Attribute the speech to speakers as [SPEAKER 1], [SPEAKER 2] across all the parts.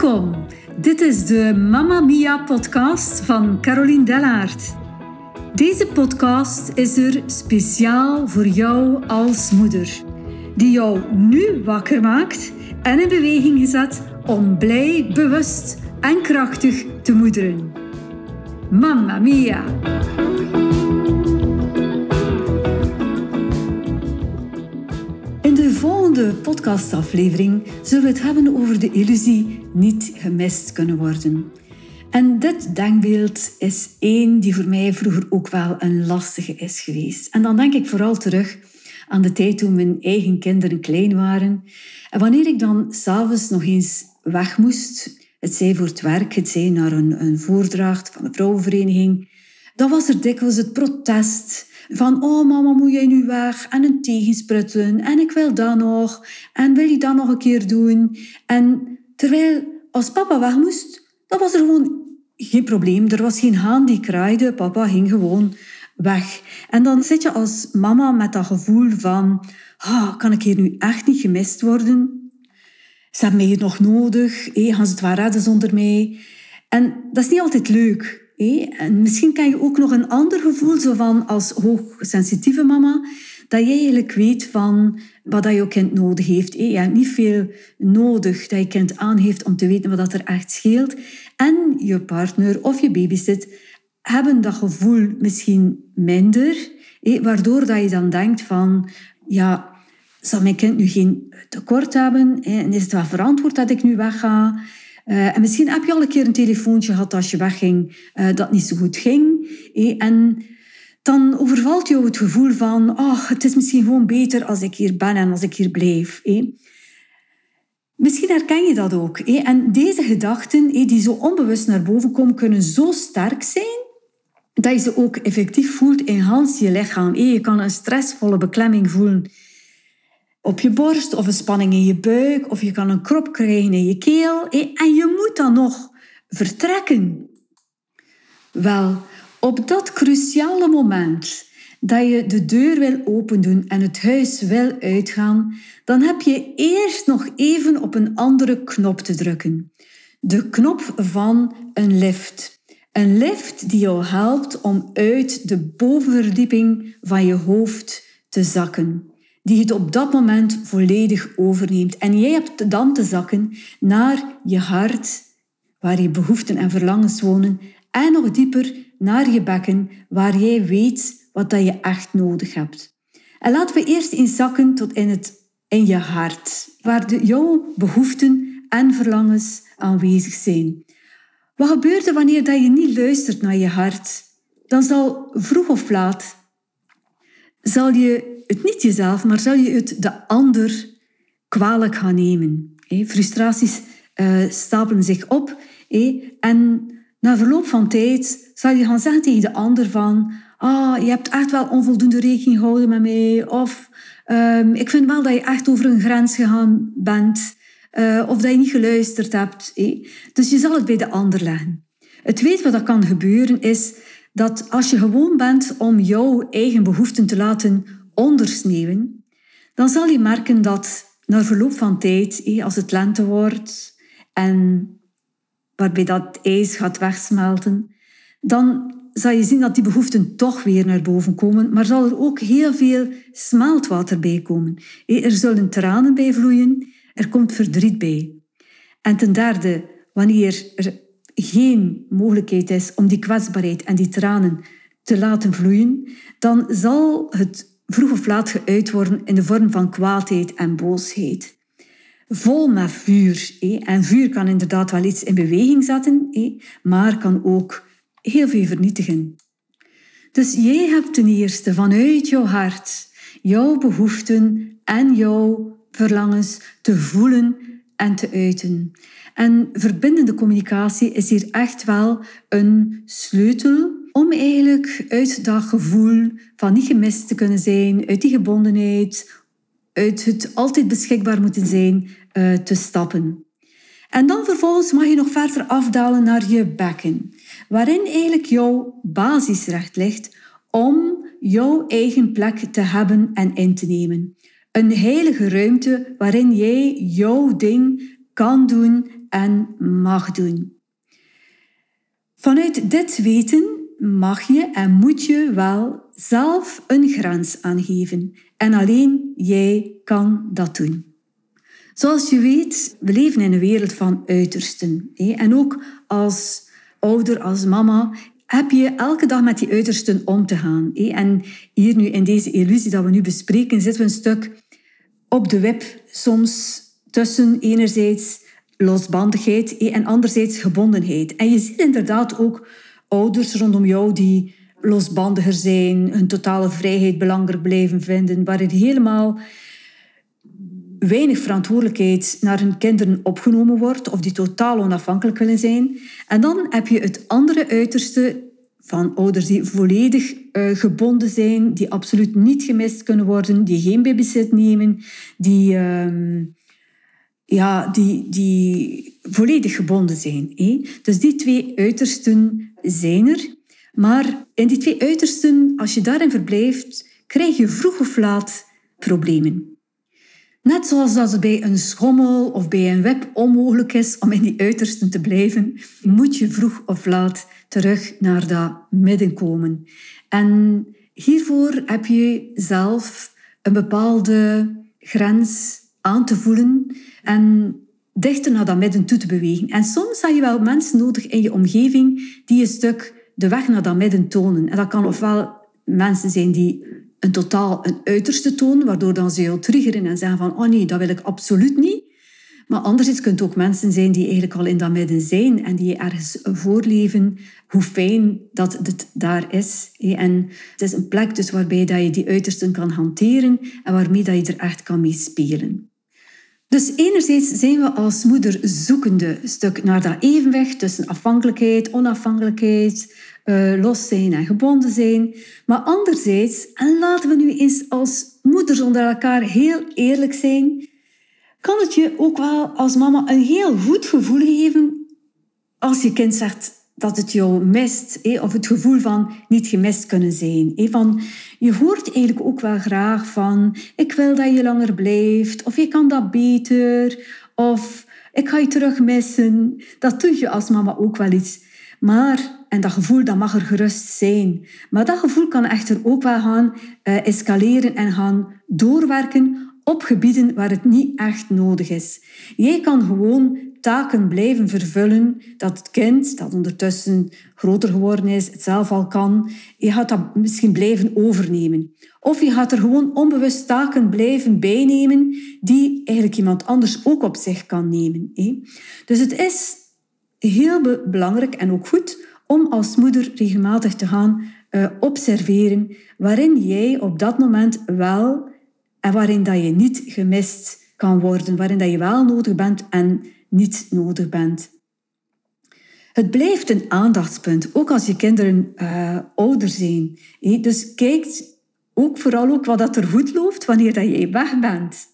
[SPEAKER 1] Welkom. Dit is de Mamma Mia podcast van Caroline Dellaert. Deze podcast is er speciaal voor jou als moeder, die jou nu wakker maakt en in beweging gezet om blij, bewust en krachtig te moederen. Mamma Mia! Volgende podcastaflevering zullen we het hebben over de illusie niet gemist kunnen worden. En dit denkbeeld is één die voor mij vroeger ook wel een lastige is geweest. En dan denk ik vooral terug aan de tijd toen mijn eigen kinderen klein waren. En wanneer ik dan s'avonds nog eens weg moest, het zij voor het werk, het zij naar een, een voordracht van de vrouwenvereniging, dan was er dikwijls het protest van, oh mama, moet jij nu weg? En een tegensprutsen. En ik wil dat nog. En wil je dat nog een keer doen? En terwijl als papa weg moest, dan was er gewoon geen probleem. Er was geen haan die kraaide. Papa ging gewoon weg. En dan zit je als mama met dat gevoel van, ah, kan ik hier nu echt niet gemist worden? Ze hebben mij nog nodig. Hey, gaan ze het wel redden zonder mij? En dat is niet altijd leuk. En misschien kan je ook nog een ander gevoel, zo van als hoogsensitieve mama, dat je eigenlijk weet van wat dat je kind nodig heeft. Je hebt niet veel nodig dat je kind aan heeft om te weten wat er echt scheelt. En je partner of je babysit hebben dat gevoel misschien minder, waardoor dat je dan denkt van, ja, zal mijn kind nu geen tekort hebben? En is het wel verantwoord dat ik nu wegga? Uh, en misschien heb je al een keer een telefoontje gehad als je wegging uh, dat niet zo goed ging. En dan overvalt jou het gevoel van, oh, het is misschien gewoon beter als ik hier ben en als ik hier blijf. Misschien herken je dat ook. En deze gedachten die zo onbewust naar boven komen, kunnen zo sterk zijn dat je ze ook effectief voelt in je lichaam. Je kan een stressvolle beklemming voelen op je borst of een spanning in je buik of je kan een krop krijgen in je keel en je moet dan nog vertrekken. Wel, op dat cruciale moment dat je de deur wil opendoen en het huis wil uitgaan, dan heb je eerst nog even op een andere knop te drukken. De knop van een lift. Een lift die jou helpt om uit de bovenverdieping van je hoofd te zakken die het op dat moment volledig overneemt. En jij hebt dan te zakken naar je hart, waar je behoeften en verlangens wonen, en nog dieper naar je bekken, waar jij weet wat dat je echt nodig hebt. En laten we eerst eens zakken tot in, het, in je hart, waar de, jouw behoeften en verlangens aanwezig zijn. Wat gebeurt er wanneer dat je niet luistert naar je hart? Dan zal vroeg of laat zal je het niet jezelf, maar zal je het de ander kwalijk gaan nemen. Frustraties uh, stapelen zich op en na verloop van tijd zal je gaan zeggen tegen de ander van ah, je hebt echt wel onvoldoende rekening gehouden met mij of ehm, ik vind wel dat je echt over een grens gegaan bent uh, of dat je niet geluisterd hebt. Dus je zal het bij de ander leggen. Het weet wat dat kan gebeuren is dat als je gewoon bent om jouw eigen behoeften te laten ondersneeuwen, dan zal je merken dat na verloop van tijd, als het lente wordt en waarbij dat ijs gaat wegsmelten, dan zal je zien dat die behoeften toch weer naar boven komen, maar zal er ook heel veel smeltwater bij komen. Er zullen tranen bij vloeien, er komt verdriet bij. En ten derde, wanneer er geen mogelijkheid is om die kwetsbaarheid en die tranen te laten vloeien, dan zal het vroeg of laat geuit worden in de vorm van kwaadheid en boosheid. Vol met vuur. En vuur kan inderdaad wel iets in beweging zetten, maar kan ook heel veel vernietigen. Dus jij hebt ten eerste vanuit jouw hart jouw behoeften en jouw verlangens te voelen en te uiten. En verbindende communicatie is hier echt wel een sleutel om eigenlijk uit dat gevoel van niet gemist te kunnen zijn, uit die gebondenheid, uit het altijd beschikbaar moeten zijn, uh, te stappen. En dan vervolgens mag je nog verder afdalen naar je bekken, waarin eigenlijk jouw basisrecht ligt om jouw eigen plek te hebben en in te nemen. Een heilige ruimte waarin jij jouw ding kan doen en mag doen. Vanuit dit weten mag je en moet je wel zelf een grens aangeven. En alleen jij kan dat doen. Zoals je weet, we leven in een wereld van uitersten. En ook als ouder, als mama, heb je elke dag met die uitersten om te gaan. En hier nu in deze illusie dat we nu bespreken, zitten we een stuk op de web soms tussen enerzijds losbandigheid en anderzijds gebondenheid. En je ziet inderdaad ook ouders rondom jou die losbandiger zijn, hun totale vrijheid belangrijk blijven vinden, waar het helemaal weinig verantwoordelijkheid naar hun kinderen opgenomen wordt of die totaal onafhankelijk willen zijn. En dan heb je het andere uiterste van ouders die volledig uh, gebonden zijn, die absoluut niet gemist kunnen worden, die geen babysit nemen, die, uh, ja, die, die volledig gebonden zijn. Dus die twee uitersten zijn er. Maar in die twee uitersten, als je daarin verblijft, krijg je vroeg of laat problemen. Net zoals dat het bij een schommel of bij een web onmogelijk is om in die uitersten te blijven, moet je vroeg of laat terug naar dat midden komen. En hiervoor heb je zelf een bepaalde grens aan te voelen en dichter naar dat midden toe te bewegen. En soms heb je wel mensen nodig in je omgeving die een stuk de weg naar dat midden tonen. En dat kan ofwel mensen zijn die een totaal een uiterste tonen, waardoor dan ze jou triggeren en zeggen van oh nee, dat wil ik absoluut niet. Maar anderzijds kunnen het ook mensen zijn die eigenlijk al in dat midden zijn en die ergens voorleven hoe fijn dat het daar is. En het is een plek dus waarbij dat je die uitersten kan hanteren en waarmee dat je er echt kan mee spelen. Dus enerzijds zijn we als moeder zoekende stuk naar dat evenwicht tussen afhankelijkheid, onafhankelijkheid, uh, los zijn en gebonden zijn. Maar anderzijds, en laten we nu eens als moeders onder elkaar heel eerlijk zijn, kan het je ook wel als mama een heel goed gevoel geven als je kind zegt dat het jou mist, of het gevoel van niet gemist kunnen zijn. Van, je hoort eigenlijk ook wel graag van ik wil dat je langer blijft, of je kan dat beter, of ik ga je terug missen. Dat doe je als mama ook wel iets. Maar, en dat gevoel dat mag er gerust zijn, maar dat gevoel kan echter ook wel gaan uh, escaleren en gaan doorwerken op gebieden waar het niet echt nodig is. Jij kan gewoon taken blijven vervullen dat het kind, dat ondertussen groter geworden is, het zelf al kan, je gaat dat misschien blijven overnemen. Of je gaat er gewoon onbewust taken blijven bijnemen die eigenlijk iemand anders ook op zich kan nemen. Dus het is heel belangrijk en ook goed om als moeder regelmatig te gaan uh, observeren waarin jij op dat moment wel en waarin dat je niet gemist kan worden, waarin dat je wel nodig bent en niet nodig bent. Het blijft een aandachtspunt, ook als je kinderen uh, ouder zijn. Dus kijk ook vooral ook wat dat er goed loopt wanneer dat jij weg bent.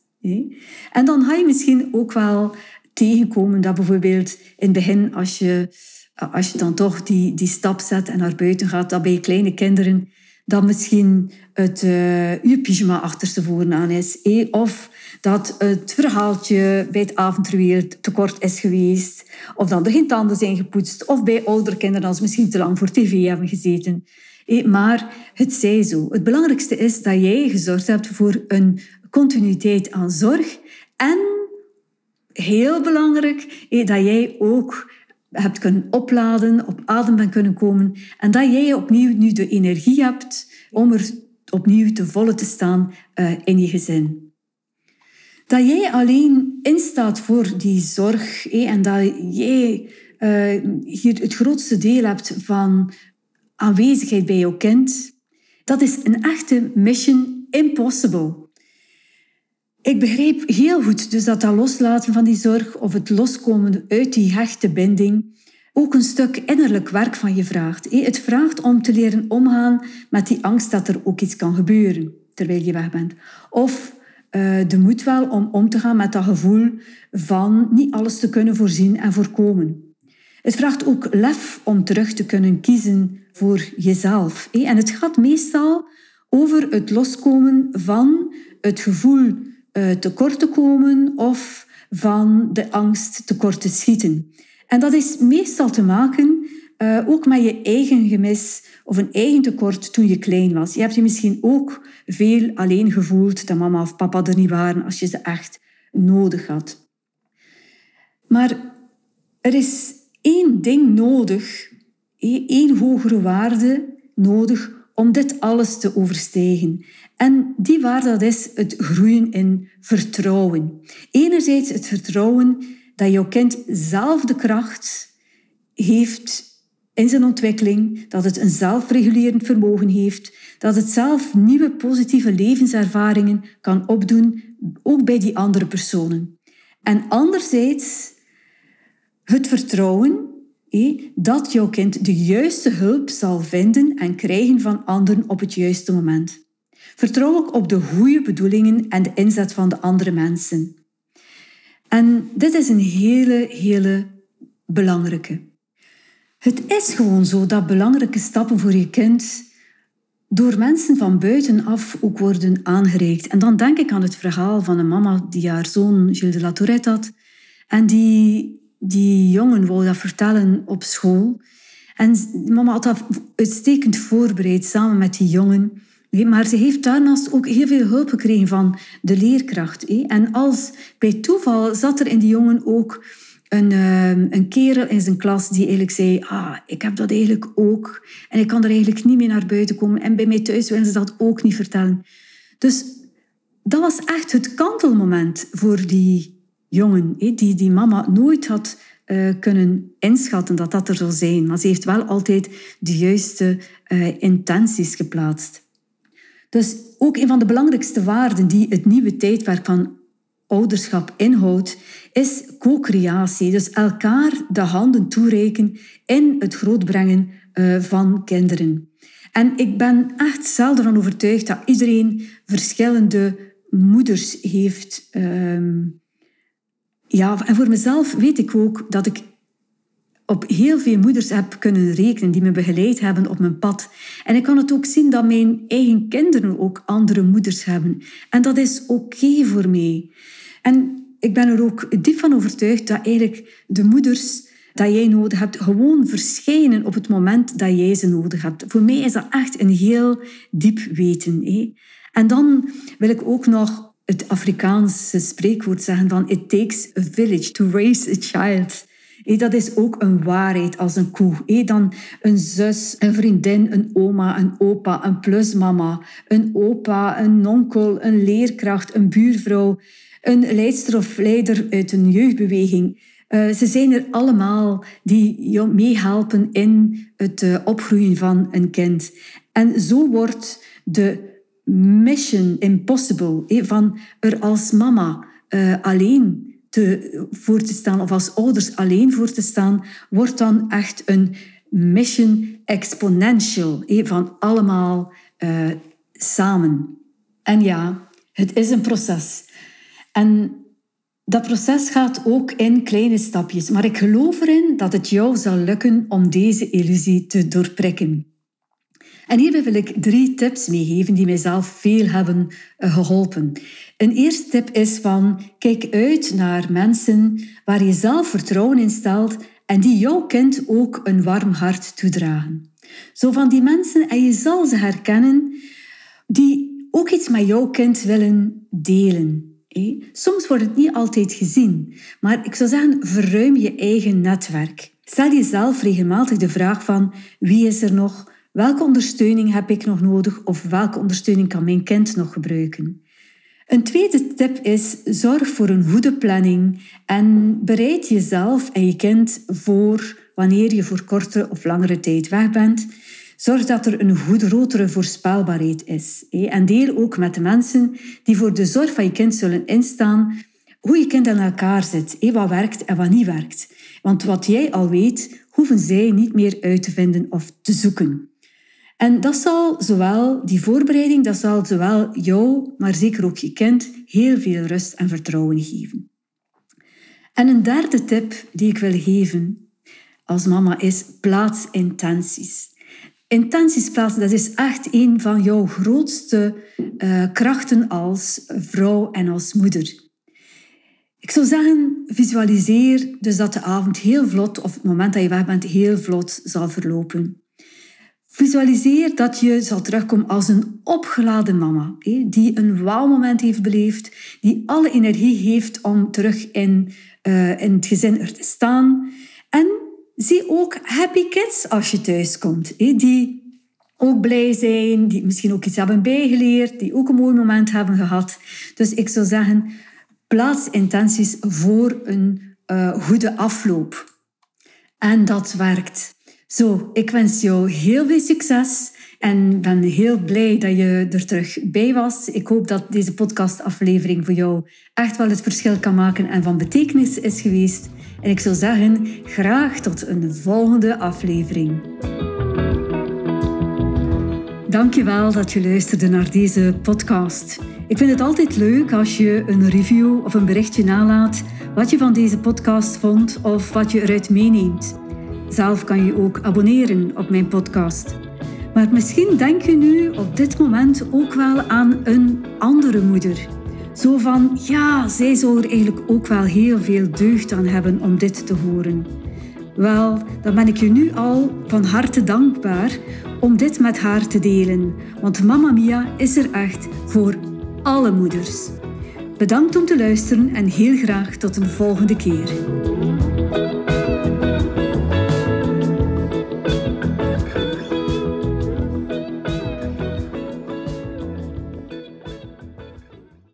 [SPEAKER 1] En dan ga je misschien ook wel tegenkomen dat bijvoorbeeld in het begin, als je, als je dan toch die, die stap zet en naar buiten gaat, dat bij kleine kinderen dat misschien het uh, je pyjama achterstevoren aan is. Eh? Of dat het verhaaltje bij het avondritueel te kort is geweest. Of dat er geen tanden zijn gepoetst. Of bij oudere kinderen als misschien te lang voor tv hebben gezeten. Eh? Maar het zij zo. Het belangrijkste is dat jij gezorgd hebt voor een continuïteit aan zorg. En heel belangrijk, eh, dat jij ook hebt kunnen opladen, op adem bent kunnen komen en dat jij opnieuw nu de energie hebt om er opnieuw te volle te staan uh, in je gezin. Dat jij alleen instaat voor die zorg en dat jij uh, hier het grootste deel hebt van aanwezigheid bij jouw kind, dat is een echte mission impossible. Ik begreep heel goed dus dat dat loslaten van die zorg of het loskomen uit die hechte binding ook een stuk innerlijk werk van je vraagt. Het vraagt om te leren omgaan met die angst dat er ook iets kan gebeuren terwijl je weg bent. Of uh, de moed wel om om te gaan met dat gevoel van niet alles te kunnen voorzien en voorkomen. Het vraagt ook lef om terug te kunnen kiezen voor jezelf. En het gaat meestal over het loskomen van het gevoel tekort te komen of van de angst tekort te schieten. En dat is meestal te maken uh, ook met je eigen gemis of een eigen tekort toen je klein was. Je hebt je misschien ook veel alleen gevoeld dat mama of papa er niet waren als je ze echt nodig had. Maar er is één ding nodig, één hogere waarde nodig om dit alles te overstijgen. En die waarde dat is het groeien in vertrouwen. Enerzijds het vertrouwen dat jouw kind zelf de kracht heeft in zijn ontwikkeling, dat het een zelfregulerend vermogen heeft, dat het zelf nieuwe positieve levenservaringen kan opdoen, ook bij die andere personen. En anderzijds het vertrouwen dat jouw kind de juiste hulp zal vinden en krijgen van anderen op het juiste moment. Vertrouw ook op de goede bedoelingen en de inzet van de andere mensen. En dit is een hele, hele belangrijke. Het is gewoon zo dat belangrijke stappen voor je kind door mensen van buitenaf ook worden aangereikt. En dan denk ik aan het verhaal van een mama die haar zoon Gilles de had en die die jongen wou dat vertellen op school. En mama had dat uitstekend voorbereid samen met die jongen. Maar ze heeft daarnaast ook heel veel hulp gekregen van de leerkracht. En als bij toeval zat er in die jongen ook een, ehm, een kerel in zijn klas die eigenlijk zei: Ah, ik heb dat eigenlijk ook. En ik kan er eigenlijk niet meer naar buiten komen. En bij mij thuis willen ze dat ook niet vertellen. Dus dat was echt het kantelmoment voor die jongen, die die mama nooit had uh, kunnen inschatten dat dat er zou zijn. Maar ze heeft wel altijd de juiste uh, intenties geplaatst. Dus ook een van de belangrijkste waarden die het nieuwe tijdperk van ouderschap inhoudt, is co-creatie. Dus elkaar de handen toereiken in het grootbrengen uh, van kinderen. En ik ben echt zelf ervan overtuigd dat iedereen verschillende moeders heeft. Uh, ja, en voor mezelf weet ik ook dat ik op heel veel moeders heb kunnen rekenen die me begeleid hebben op mijn pad. En ik kan het ook zien dat mijn eigen kinderen ook andere moeders hebben. En dat is oké voor mij. En ik ben er ook diep van overtuigd dat eigenlijk de moeders dat jij nodig hebt, gewoon verschijnen op het moment dat jij ze nodig hebt. Voor mij is dat echt een heel diep weten. En dan wil ik ook nog het Afrikaanse spreekwoord zeggen van it takes a village to raise a child. dat is ook een waarheid als een koe. dan een zus, een vriendin, een oma, een opa, een plusmama, een opa, een onkel, een leerkracht, een buurvrouw, een leidster of leider uit een jeugdbeweging. Uh, ze zijn er allemaal die jou meehelpen in het uh, opgroeien van een kind. En zo wordt de mission impossible, van er als mama uh, alleen te, voor te staan of als ouders alleen voor te staan, wordt dan echt een mission exponential, van allemaal uh, samen. En ja, het is een proces. En dat proces gaat ook in kleine stapjes, maar ik geloof erin dat het jou zal lukken om deze illusie te doorprikken. En hierbij wil ik drie tips meegeven die mijzelf veel hebben eh, geholpen. Een eerste tip is van kijk uit naar mensen waar je zelf vertrouwen in stelt en die jouw kind ook een warm hart toedragen. Zo van die mensen, en je zal ze herkennen, die ook iets met jouw kind willen delen. Soms wordt het niet altijd gezien, maar ik zou zeggen, verruim je eigen netwerk. Stel jezelf regelmatig de vraag van wie is er nog, Welke ondersteuning heb ik nog nodig of welke ondersteuning kan mijn kind nog gebruiken? Een tweede tip is: zorg voor een goede planning en bereid jezelf en je kind voor wanneer je voor kortere of langere tijd weg bent. Zorg dat er een goede, grotere voorspelbaarheid is. En deel ook met de mensen die voor de zorg van je kind zullen instaan hoe je kind aan elkaar zit, wat werkt en wat niet werkt. Want wat jij al weet, hoeven zij niet meer uit te vinden of te zoeken. En dat zal zowel, die voorbereiding, dat zal zowel jou, maar zeker ook je kind, heel veel rust en vertrouwen geven. En een derde tip die ik wil geven als mama is plaats intenties. Intenties plaatsen, dat is echt een van jouw grootste uh, krachten als vrouw en als moeder. Ik zou zeggen, visualiseer dus dat de avond heel vlot, of het moment dat je weg bent, heel vlot zal verlopen. Visualiseer dat je zal terugkomen als een opgeladen mama, die een wauwmoment heeft beleefd, die alle energie heeft om terug in, uh, in het gezin te staan. En zie ook happy kids als je thuis komt, die ook blij zijn, die misschien ook iets hebben bijgeleerd, die ook een mooi moment hebben gehad. Dus ik zou zeggen, plaats intenties voor een uh, goede afloop. En dat werkt. Zo, ik wens jou heel veel succes en ben heel blij dat je er terug bij was. Ik hoop dat deze podcastaflevering voor jou echt wel het verschil kan maken en van betekenis is geweest. En ik zou zeggen, graag tot een volgende aflevering. Dankjewel dat je luisterde naar deze podcast. Ik vind het altijd leuk als je een review of een berichtje nalaat wat je van deze podcast vond of wat je eruit meeneemt. Zelf kan je ook abonneren op mijn podcast. Maar misschien denk je nu op dit moment ook wel aan een andere moeder. Zo van, ja, zij zou er eigenlijk ook wel heel veel deugd aan hebben om dit te horen. Wel, dan ben ik je nu al van harte dankbaar om dit met haar te delen. Want Mamma Mia is er echt voor alle moeders. Bedankt om te luisteren en heel graag tot een volgende keer.